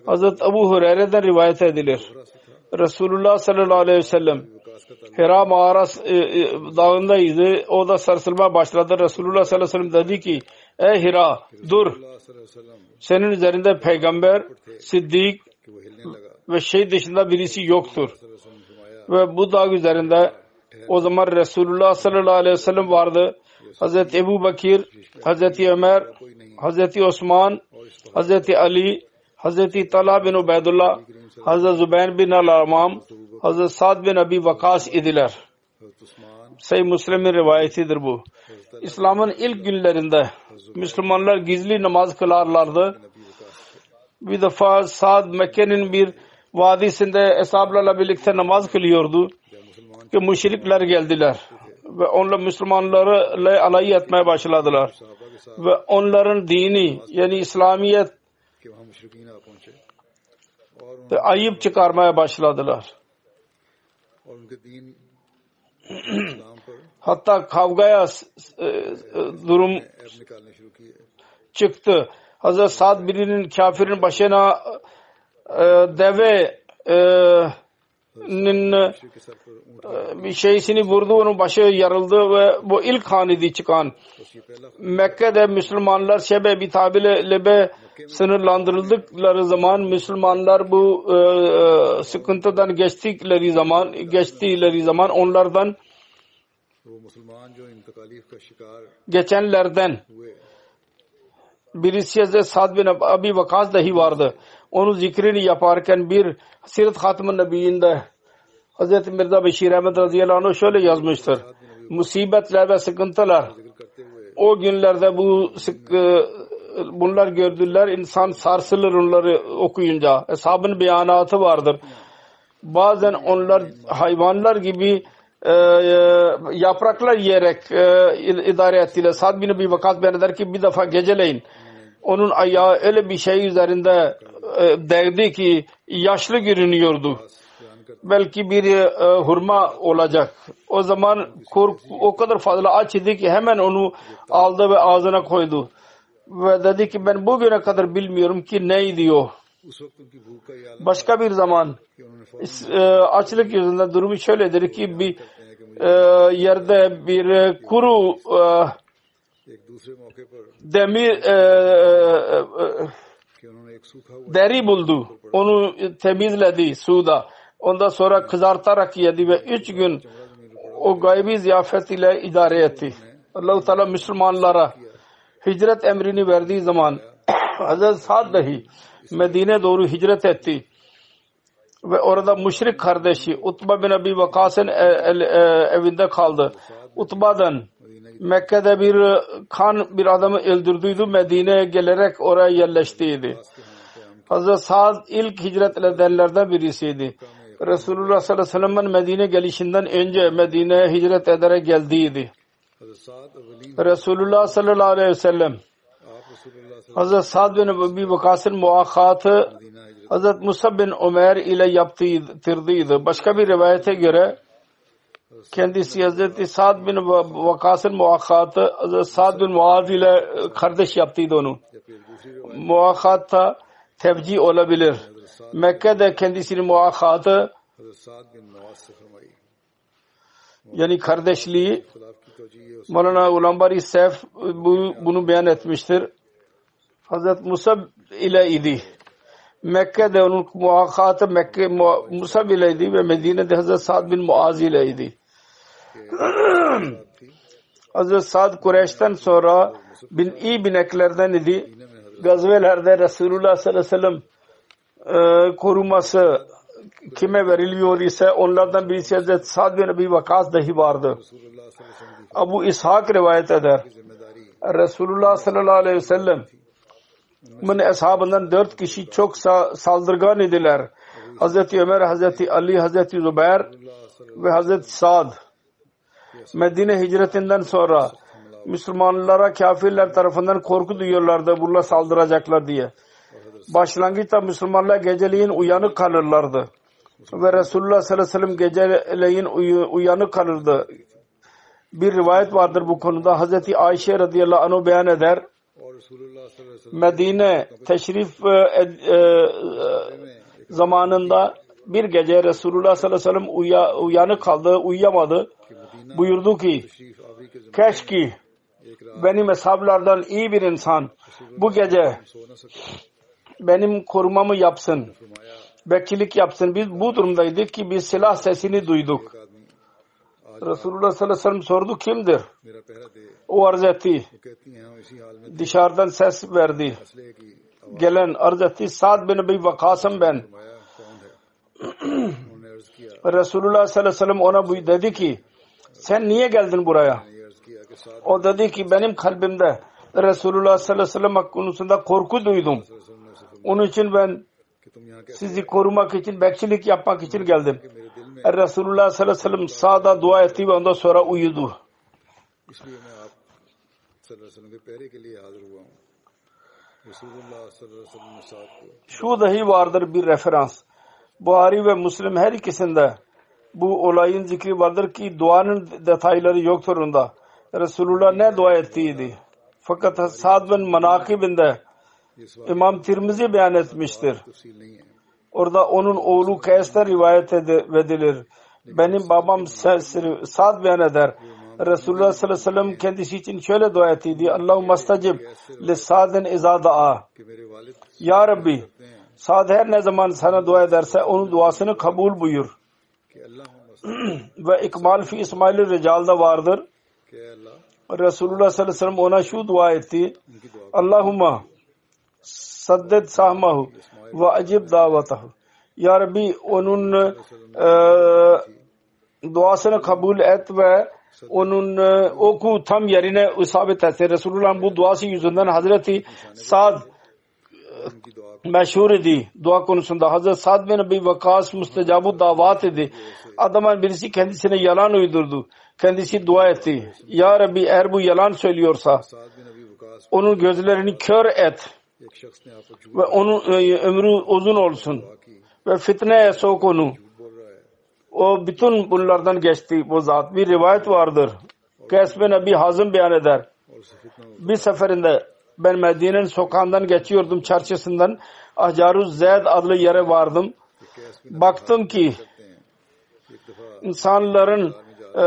Hazreti Abu Hureyre'den rivayet edilir. Resulullah sallallahu aleyhi ve sellem Hira mağaras e, e, dağındaydı. O da sarsılma başladı. Resulullah sallallahu aleyhi ve sellem dedi ki Ey Hira dur. Senin üzerinde peygamber, siddik ve şey dışında birisi yoktur. Ve bu dağ üzerinde o zaman Resulullah sallallahu aleyhi ve sellem vardı. Hazreti Ebu Bakir, Hazreti Ömer, Hazreti Osman, Hazreti Ali, Hazreti Talha bin Ubeydullah, Hazreti Zübeyir bin Al-Amam, Hazreti Sad bin Abi Vakas idiler. Sayı Müslim'in rivayetidir bu. İslam'ın ilk günlerinde Müslümanlar gizli namaz kılarlardı. Bir defa Sad Mekke'nin bir vadisinde eshablarla birlikte namaz kılıyordu ki müşrikler geldiler ve onunla Müslümanları alay etmeye başladılar. Ve onların dini yani İslamiyet ve ayıp çıkarmaya başladılar. Hatta kavgaya e, e, durum çıktı. Hazreti Sad birinin kafirin başına e, deve eee e, bir şeysini vurdu, onun başı yarıldı ve bu ilk hanidi çıkan. Mekke'de Müslümanlar şebe bitabile lebe sınırlandırıldıkları zaman Müslümanlar bu e, e sıkıntıdan geçtikleri zaman geçtikleri zaman onlardan geçenlerden birisi Hazreti Sad bin Abi Vakas dahi vardı. Onun zikrini yaparken bir Sirat Hatm-ı Nebiyyinde Hazreti Mirza Beşir Ahmet radıyallahu anh şöyle yazmıştır. Musibetler ve sıkıntılar o günlerde bu e, bunlar gördüler insan sarsılır onları okuyunca. Eshabın beyanatı vardır. Bazen onlar hayvanlar gibi e, e yapraklar yiyerek e, idare ettiler. Sad bin Ebi Vakas beyan eder ki bir defa geceleyin onun ayağı öyle bir şey üzerinde e, değdi ki yaşlı görünüyordu. Belki bir e, hurma olacak. O zaman kork o kadar fazla aç idi ki hemen onu aldı ve ağzına koydu. Ve dedi ki ben bugüne kadar bilmiyorum ki ne diyor. Başka bir zaman e, açlık yüzünden durumu şöyledir ki bir e, yerde bir kuru demir e, e, deri buldu. Onu temizledi suda. Ondan sonra kızartarak yedi ve üç gün o gaybi ziyafet ile idare etti. Allah-u Teala Müslümanlara hicret emrini verdiği zaman Hazreti Sa'd dahi Medine doğru hicret etti. Ve orada müşrik kardeşi Utba bin Abi Vakas'ın e, evinde kaldı. Utba'dan Mekke'de bir e, kan bir adamı öldürdüydü. Medine'ye gelerek oraya yerleştiydi. Hazreti Sa'd ilk hicret edenlerden birisiydi. Resulullah sallallahu aleyhi ve sellem'in Medine gelişinden önce Medine'ye hicret ederek geldiydi. Resulullah sallallahu aleyhi ve sellem Hazreti Sa'd bin Ebi Vakas'ın muakkatı Hazreti Musab bin Ömer ile yaptıydı. Başka bir rivayete göre kendisi Hazreti Sa'd bin Vakas'ın muakkatı Sa'd bin Muaz ile e, kardeş yaptıydı onu. Muakkatta tevci olabilir. Mekke'de kendisinin muakkatı yani kardeşliği Mevlana Ulambari Sef bu, bunu beyan etmiştir. Hazret Musab ile idi. Mekke'de onun muakkatı Mekke Musab ile idi ve Medine'de Hazret Sa'd bin Muaz ile idi. Hazreti Sad Kureyş'ten sonra bin iyi bineklerden idi. Gazvelerde Resulullah sallallahu aleyhi ve sellem e, koruması kime veriliyor ise onlardan birisi Hazreti Sad bin Ebi Vakas dahi vardı. Abu İshak rivayet eder. Resulullah sallallahu aleyhi ve sellem bunun eshabından dört kişi çok saldırgan idiler. Hazreti Ömer, Hazreti Ali, Hazreti Zübeyir ve Hazreti Sad. Medine hicretinden sonra Müslümanlara kafirler tarafından korku duyuyorlardı. Bunlar saldıracaklar diye. Başlangıçta Müslümanlar geceleyin uyanık kalırlardı. Ve Resulullah sallallahu aleyhi ve sellem geceleyin uyanık kalırdı. Bir rivayet vardır bu konuda. Hazreti Ayşe radıyallahu anh'u beyan eder. Medine teşrif e, e, e, zamanında bir gece Resulullah sallallahu aleyhi ve sellem uyanık kaldı, uyuyamadı buyurdu ki keşke benim hesaplardan iyi bir insan bu gece benim korumamı yapsın. Bekçilik yapsın. Biz bu durumdaydık ki biz silah sesini duyduk. Resulullah sallallahu aleyhi ve sellem sordu kimdir? O arz etti. Dışarıdan ses verdi. Gelen arz etti. Sa'd bin Ebi Vakasım ben. Resulullah sallallahu aleyhi ve sellem ona dedi ki sen niye geldin buraya? O dedi ki benim kalbimde Resulullah sallallahu aleyhi ve sellem konusunda korku duydum. Onun için ben sizi korumak için, bekçilik yapmak için geldim. Resulullah sallallahu aleyhi ve sellem sağda dua etti ve ondan sonra uyudu. Şu dahi vardır bir referans. Buhari ve Müslim her ikisinde bu olayın zikri vardır ki duanın detayları yoktur onda. Resulullah ne dua ettiydi? Fakat Sad bin Manakib'inde İmam Tirmizi beyan etmiştir. Orada onun oğlu Kays'ta rivayet edilir. Benim babam Sad beyan eder. Resulullah sallallahu aleyhi ve sellem kendisi için şöyle dua ettiydi. Allahu mastacib li sadin izada'a. Ya Rabbi, Sad her ne zaman sana dua ederse onun duasını kabul buyur ve ikmal fi İsmail Rical'da vardır. Resulullah sallallahu aleyhi ve sellem ona şu dua etti. Allahumma saddet sahmahu ve acib davatahu. Ya Rabbi onun duasını kabul et ve onun oku tam yerine isabet etsin. Resulullah'ın bu duası yüzünden Hazreti Sad meşhur idi dua konusunda. Hazreti Sad bin Abi Vakas müstecabu davat idi. Adamın birisi kendisine yalan uydurdu. Kendisi dua etti. Ya Rabbi eğer bu yalan söylüyorsa onun gözlerini kör et ve onun e, ömrü uzun olsun ve fitneye sok onu. O bütün bunlardan geçti bu zat. Bir rivayet vardır. Kes bin Abi Hazım beyan eder. Bir seferinde ben Medine'nin sokağından geçiyordum çarşısından. Acaruz Zeyd adlı yere vardım. Baktım ki insanların e,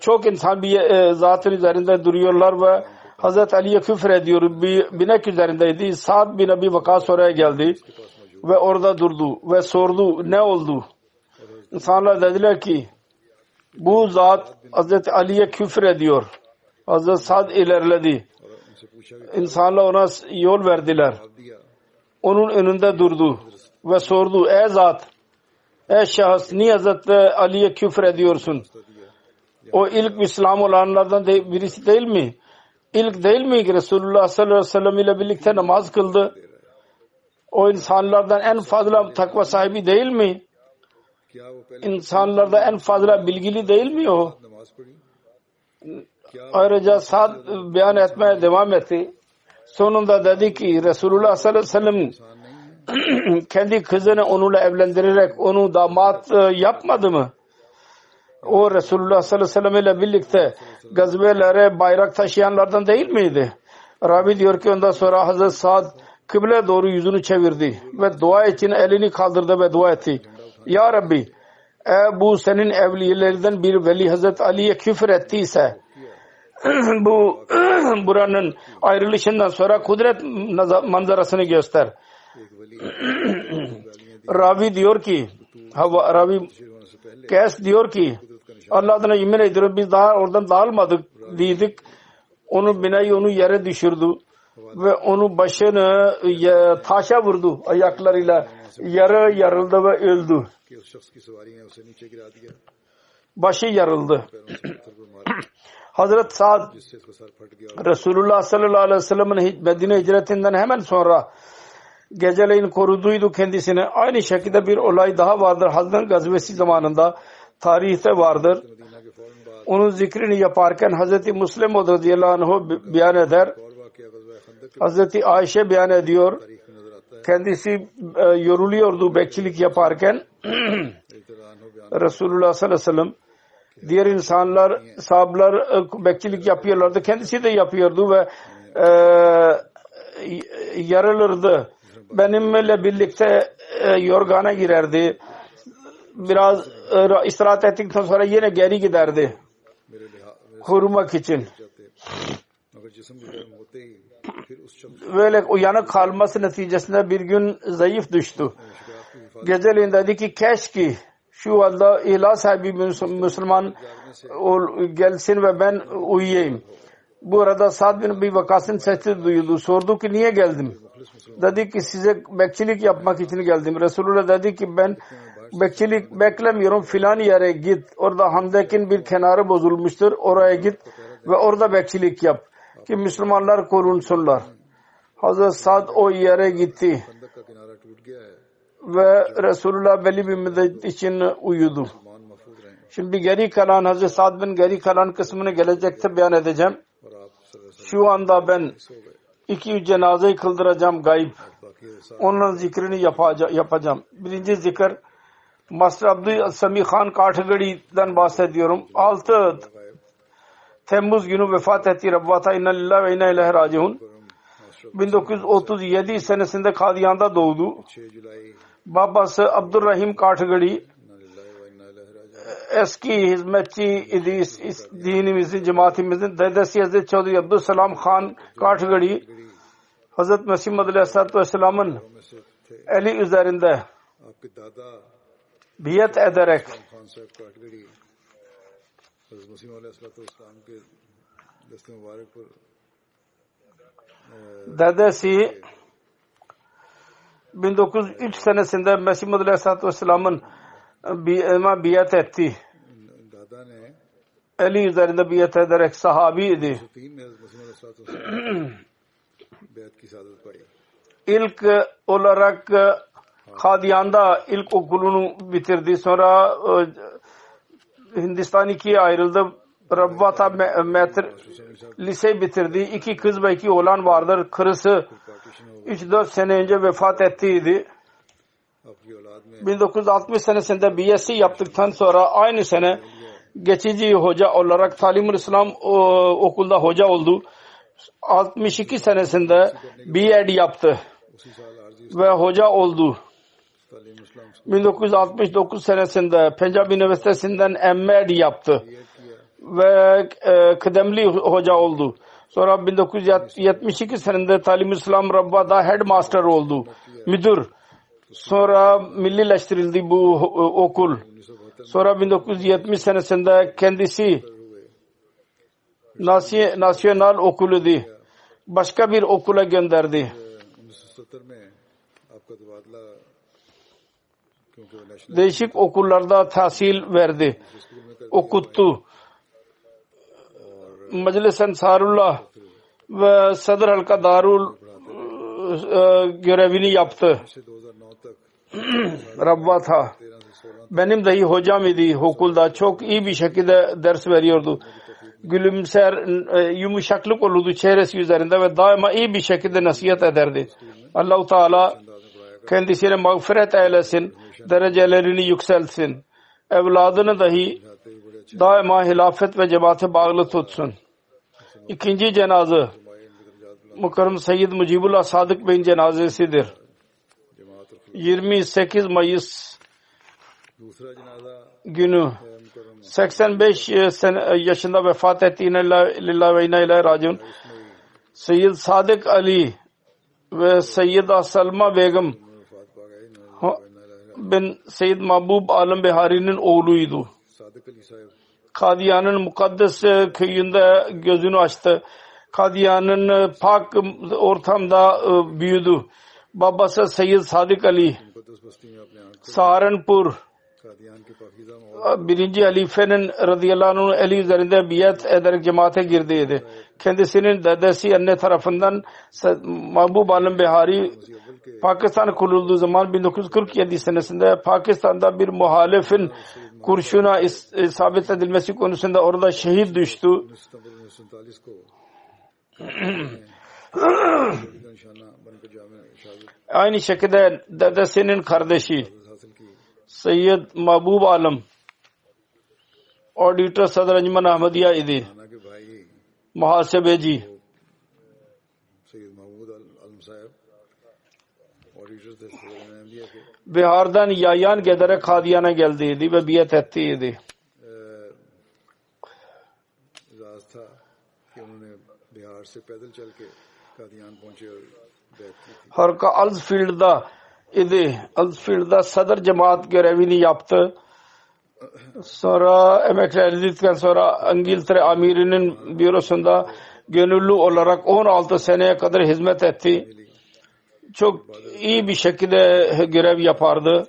çok insan bir e, zatın üzerinde duruyorlar ve Hazreti Ali'ye küfür ediyor. Bir binek üzerindeydi. Sa'd bin Abi Vakas oraya geldi ve orada durdu ve sordu ne oldu? İnsanlar dediler ki bu zat Hazreti Ali'ye küfür ediyor. Hazreti Sa'd ilerledi. İnsanlar ona yol verdiler. Onun önünde durdu ve sordu. Ey zat, ey şahıs niye Hazreti Ali'ye küfür ediyorsun? O ilk İslam olanlardan de, birisi değil mi? İlk değil mi ki Resulullah sallallahu aleyhi ve sellem ile birlikte namaz kıldı? O insanlardan en fazla takva sahibi değil mi? İnsanlarda en fazla bilgili değil mi o? Ayrıca Sad beyan etmeye devam etti. Sonunda dedi ki Resulullah sallallahu aleyhi ve sellem kendi kızını onunla evlendirerek onu damat e, yapmadı mı? O Resulullah sallallahu aleyhi ve sellem ile birlikte gazbelere bayrak taşıyanlardan değil miydi? Rabi diyor ki ondan sonra Hazreti Sa'd kıble doğru yüzünü çevirdi ve dua için elini kaldırdı ve dua etti. Ya Rabbi e bu senin evliyelerden bir veli Hazreti Ali'ye küfür ettiyse bu buranın ayrılışından sonra kudret manzarasını göster. Ravi diyor ki Hava, Ravi Kes diyor ki Allah adına yemin ediyorum biz daha oradan dağılmadık dedik. Onu binayı onu yere düşürdü ve onu başını taşa vurdu ayaklarıyla. Yarı yarıldı ve öldü. Başı yarıldı. Hazret Sa'd Resulullah sallallahu aleyhi ve sellem'in Medine hicretinden hemen sonra geceleyin koruduydu kendisini. Aynı şekilde bir olay daha vardır. Hazret gazvesi zamanında tarihte vardır. Onun zikrini yaparken Hazreti Müslim radıyallahu anh beyan eder. Hazreti Ayşe beyan ediyor. Kendisi e, yoruluyordu bekçilik yaparken. Resulullah sallallahu aleyhi ve sellem diğer insanlar sahablar e, bekçilik yapıyorlardı. Kendisi de yapıyordu ve e, yarılırdı. Benimle birlikte e, yorgana girerdi. Biraz e, istirahat ettikten sonra yine geri giderdi. Korumak için. Böyle uyanık kalması neticesinde bir gün zayıf düştü. Geceleyin dedi ki keşke şu anda ilah sahibi Müslüman gelsin ve ben uyuyayım. Bu arada Sad bin bir vakasın sesi duyuldu. Sordu ki niye geldim? Dedi ki size bekçilik yapmak için geldim. Resulullah dedi ki ben bekçilik beklemiyorum filan yere git. Orada Hamdek'in bir kenarı bozulmuştur. Oraya git ve orada bekçilik yap. Ki Müslümanlar korunsunlar. Hazreti Sad o yere gitti. Ve Resulullah belli bir müddet için uyudu. Şimdi geri kalan Hazreti Sad bin geri kalan kısmını gelecekte beyan edeceğim. Şu anda ben iki cenazeyi kıldıracağım gayb. Onların zikrini yapacağım. Birinci zikir Master Abdü Sami Khan Kathgadi'den bahsediyorum. 6 Temmuz günü vefat etti Rabbata inna lillahi ve inna ilahe raciun. 1937 senesinde Kadiyan'da doğdu. Babası Abdurrahim Kathgadi eski hizmetçi idi dinimizin, cemaatimizin dedesi Hazreti Çavduri Abdüsselam Khan Kathgadi Hazreti Mesih Madalya Aleyhisselatü Vesselam'ın eli üzerinde biyet ederek dedesi 1903 senesinde Mesih Madalya Aleyhisselatü Vesselam'ın biyet etti. Eli üzerinde biyet ederek sahabiydi. İlk olarak Kadiyan'da ilk okulunu bitirdi. Sonra Hindistan ikiye ayrıldı. Rabbata metr lise bitirdi. İki kız ve iki oğlan vardır. Karısı 3-4 sene önce vefat ettiydi. 1960 senesinde BSc yaptıktan sonra aynı sene geçici hoca olarak Talimul İslam okulda hoca oldu. 62 senesinde B.Ed yaptı ve hoca oldu. 1969 senesinde Pencab Üniversitesi'nden M.Ed yaptı ve e, kıdemli hoca oldu. Sonra 1972 senesinde Talim İslam Rabba'da headmaster oldu. Müdür. Sonra millileştirildi bu okul. Sonra 1970 senesinde kendisi nasyonal okuluydu. Başka bir okula gönderdi. Değişik okullarda tahsil verdi. Okuttu. Meclis Ensarullah ve Sadr Halka Darul görevini yaptı. Rabba ta. Benim dahi hocam idi okulda. Çok iyi bir şekilde ders veriyordu. Gülümser, yumuşaklık olurdu çehresi üzerinde ve daima iyi bir şekilde nasihat ederdi. Allahu Teala kendisine mağfiret eylesin, derecelerini yükselsin. Evladını dahi daima hilafet ve cemaate bağlı tutsun. İkinci cenaze Mukarrem Seyyid Mucibullah Sadık Bey'in cenazesidir. 28 Mayıs günü 85 e, e, yaşında vefat ettiğine lillah ve ile racun Seyyid Sadık Ali ve Seyyida Selma Begum bin Seyyid Mahbub Alem Bihari'nin oğluydu. Kadiyan'ın mukaddes köyünde gözünü açtı. Kadiyan'ın e, pak ortamda e, büyüdü. Babası Seyyid Sadık Ali, Saharanpur, birinci halifenin radıyallahu anh eli üzerinde biat ederek cemaate girdiydi. Kendisinin dedesi anne tarafından Mahbub Alım Behari Pakistan kurulduğu zaman 1947 senesinde Pakistan'da bir muhalefin kurşuna is isabet edilmesi konusunda orada şehit düştü. Aynı şekilde dedesinin kardeşi Seyyid Mabub Alım Auditor Sadr Acman Ahmadiya idi. Muhasebeci. Bihar'dan yayan giderek Kadiyan'a geldiydi ve biyet ettiydi. Harka Alsfield'da idi. Alsfield'da sadr cemaat görevini yaptı. Sonra emekli edildikten sonra İngiltere amirinin bürosunda gönüllü olarak 16 seneye kadar hizmet etti çok iyi bir şekilde görev yapardı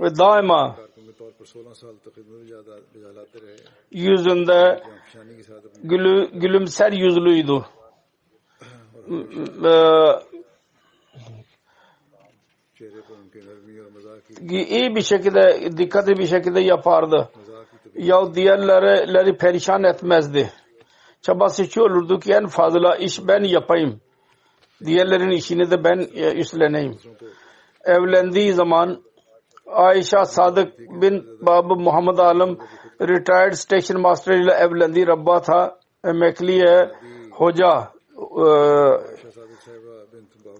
ve daima yüzünde gülü, gülümser yüzlüydü. iyi bir şekilde dikkatli bir şekilde yapardı. Ya diğerleri perişan etmezdi. Çabası şu olurdu ki en fazla iş ben yapayım Diğerlerinin işini de ben e, üstleneyim. Evlendiği zaman Ayşe Sadık bin Babu Muhammed Alım retired station master ile evlendiği Rabba tha emekliye hoca e,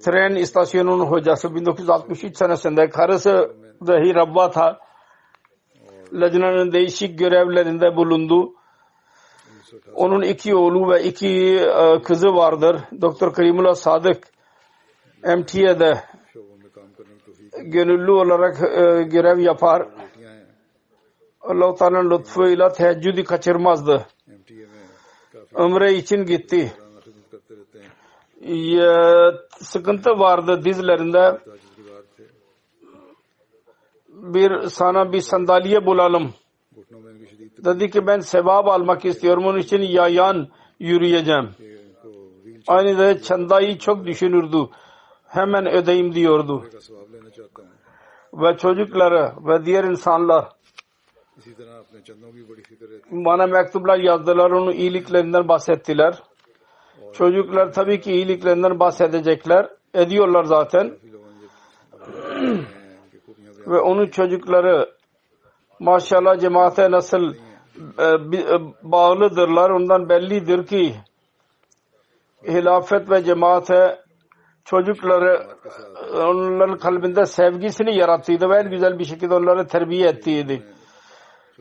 tren istasyonunun hocası 1963 senesinde karısı dahi Rabba tha Lajna'nın değişik görevlerinde bulundu. Onun iki oğlu ve iki e, kızı vardır. Doktor Karimullah Sadık MTA'de gönüllü olarak e, görev yapar. Allah-u Teala'nın lütfuyla teheccüdü kaçırmazdı. Ömre için gitti. Ya, sıkıntı vardı dizlerinde. Bir sana bir sandalye bulalım Dedi ki ben sevap almak istiyorum. Onun için yayan yürüyeceğim. Aynı da çandayı çok düşünürdü. Hemen ödeyim diyordu. Ve çocukları ve diğer insanlar bana mektuplar yazdılar. Onu iyiliklerinden bahsettiler. Çocuklar tabii ki iyiliklerinden bahsedecekler. Ediyorlar zaten. ve onun çocukları maşallah cemaate nasıl e, e, bağlıdırlar ondan bellidir ki hilafet ve cemaate çocukları onların kalbinde sevgisini yarattıydı ve en güzel bir şekilde onları terbiye ettiydi.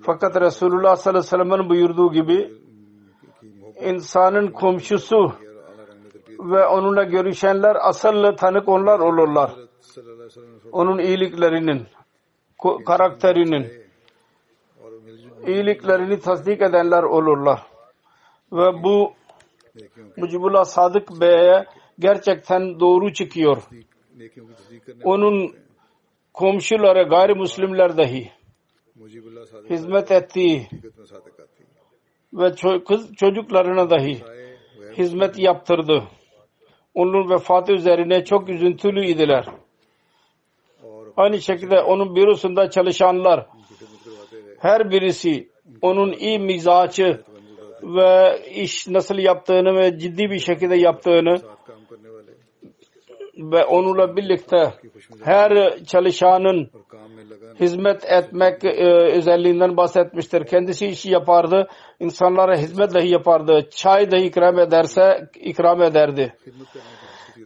Fakat Resulullah sallallahu aleyhi ve sellem'in buyurduğu gibi insanın komşusu ve onunla görüşenler asıllı tanık onlar olurlar. Onun iyiliklerinin, karakterinin iyiliklerini tasdik edenler olurlar. Ve bu Mucibullah Sadık Bey'e gerçekten doğru çıkıyor. Onun komşuları gayrimüslimler dahi hizmet ettiği ve kız çocuklarına dahi hizmet yaptırdı. Onun vefatı üzerine çok üzüntülü idiler. Aynı şekilde onun bürosunda çalışanlar her birisi onun iyi mizacı ve iş nasıl yaptığını ve ciddi bir şekilde yaptığını ve onunla birlikte her çalışanın hizmet etmek e, özelliğinden bahsetmiştir. Kendisi işi yapardı. İnsanlara hizmet dahi yapardı. Çay dahi ikram ederse ikram ederdi.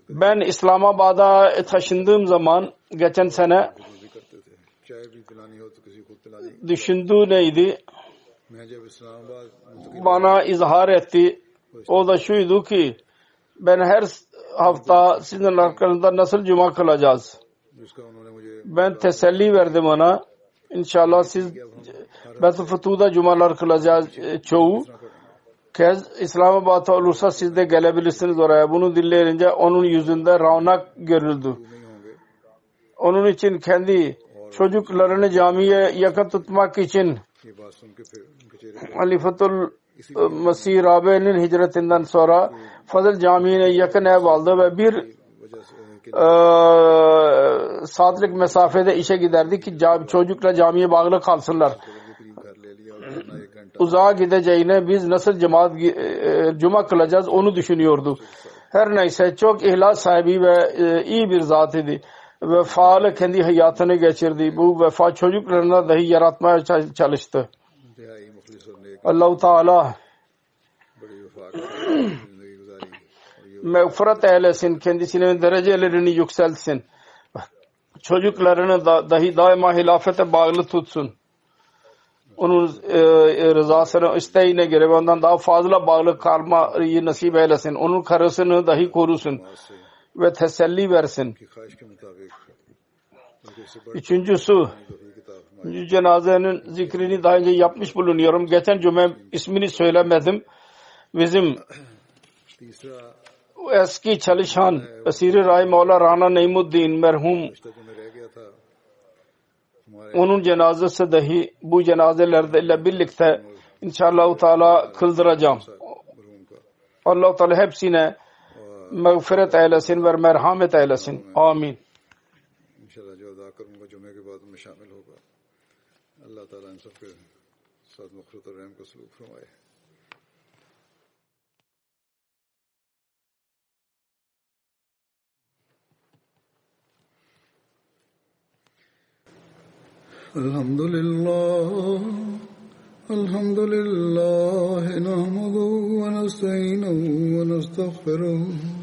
Ben İslamabad'a taşındığım zaman geçen sene düşündüğü neydi? Bana izhar etti. O da şuydu ki ben her hafta sizin arkanızda nasıl cuma kılacağız? Ben teselli verdim ona. İnşallah siz Beth Futuh'da cumalar kılacağız e, çoğu. Kez İslamabad'da olursa siz de gelebilirsiniz oraya. Bunu dinleyince onun yüzünde raunak görüldü. Onun için kendi çocuklarını camiye yakın tutmak için Ali Fatul Mesih Rabe'nin hicretinden sonra Fazıl Camii'ne yakın ev aldı ve bir e, saatlik mesafede işe giderdi ki cami, çocukla camiye bağlı kalsınlar. Uzağa gideceğine biz nasıl cemaat e, cuma kılacağız onu düşünüyordu. Her neyse çok ihlas sahibi ve e, iyi bir zat idi vefalı kendi hayatını geçirdi. Bu vefa çocuklarına dahi yaratmaya çalıştı. Allah-u Teala mağfiret eylesin, kendisinin derecelerini yükselsin. Çocuklarını da, dahi daima hilafete bağlı tutsun. Onun e, e rızasını, isteğine göre ondan daha fazla bağlı kalmayı nasip eylesin. Onun karısını dahi korusun ve teselli versin. Üçüncüsü, cenazenin zikrini daha önce yapmış bulunuyorum. Geçen cuma ismini söylemedim. Bizim eski çalışan Esiri Ray Mevla Rana Neymuddin merhum onun cenazesi dahi bu cenazelerle birlikte inşallah Teala kıldıracağım. Allah Teala hepsine مغفرت ایلسن ور مرحمت ایلسن آمین. انشاءاللہ جو ادا کروں گا جمعے کے بعد میں شامل ہوگا۔ اللہ تعالیٰ ان سب کے ساتھ مخلوط الرحم کو سلوک فرمائے۔ الحمد لله الحمد لله نحمده ونستعينه ونستغفره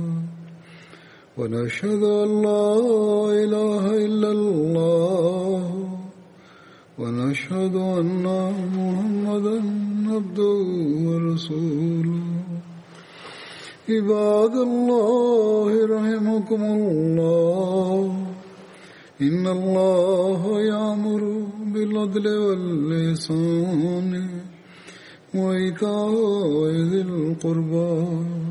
ونشهد أن لا إله إلا الله. ونشهد أن محمدا عبده ورسوله. عباد الله رحمكم الله. إن الله يأمر بالعدل واللسان وإيتاء ذي القربى.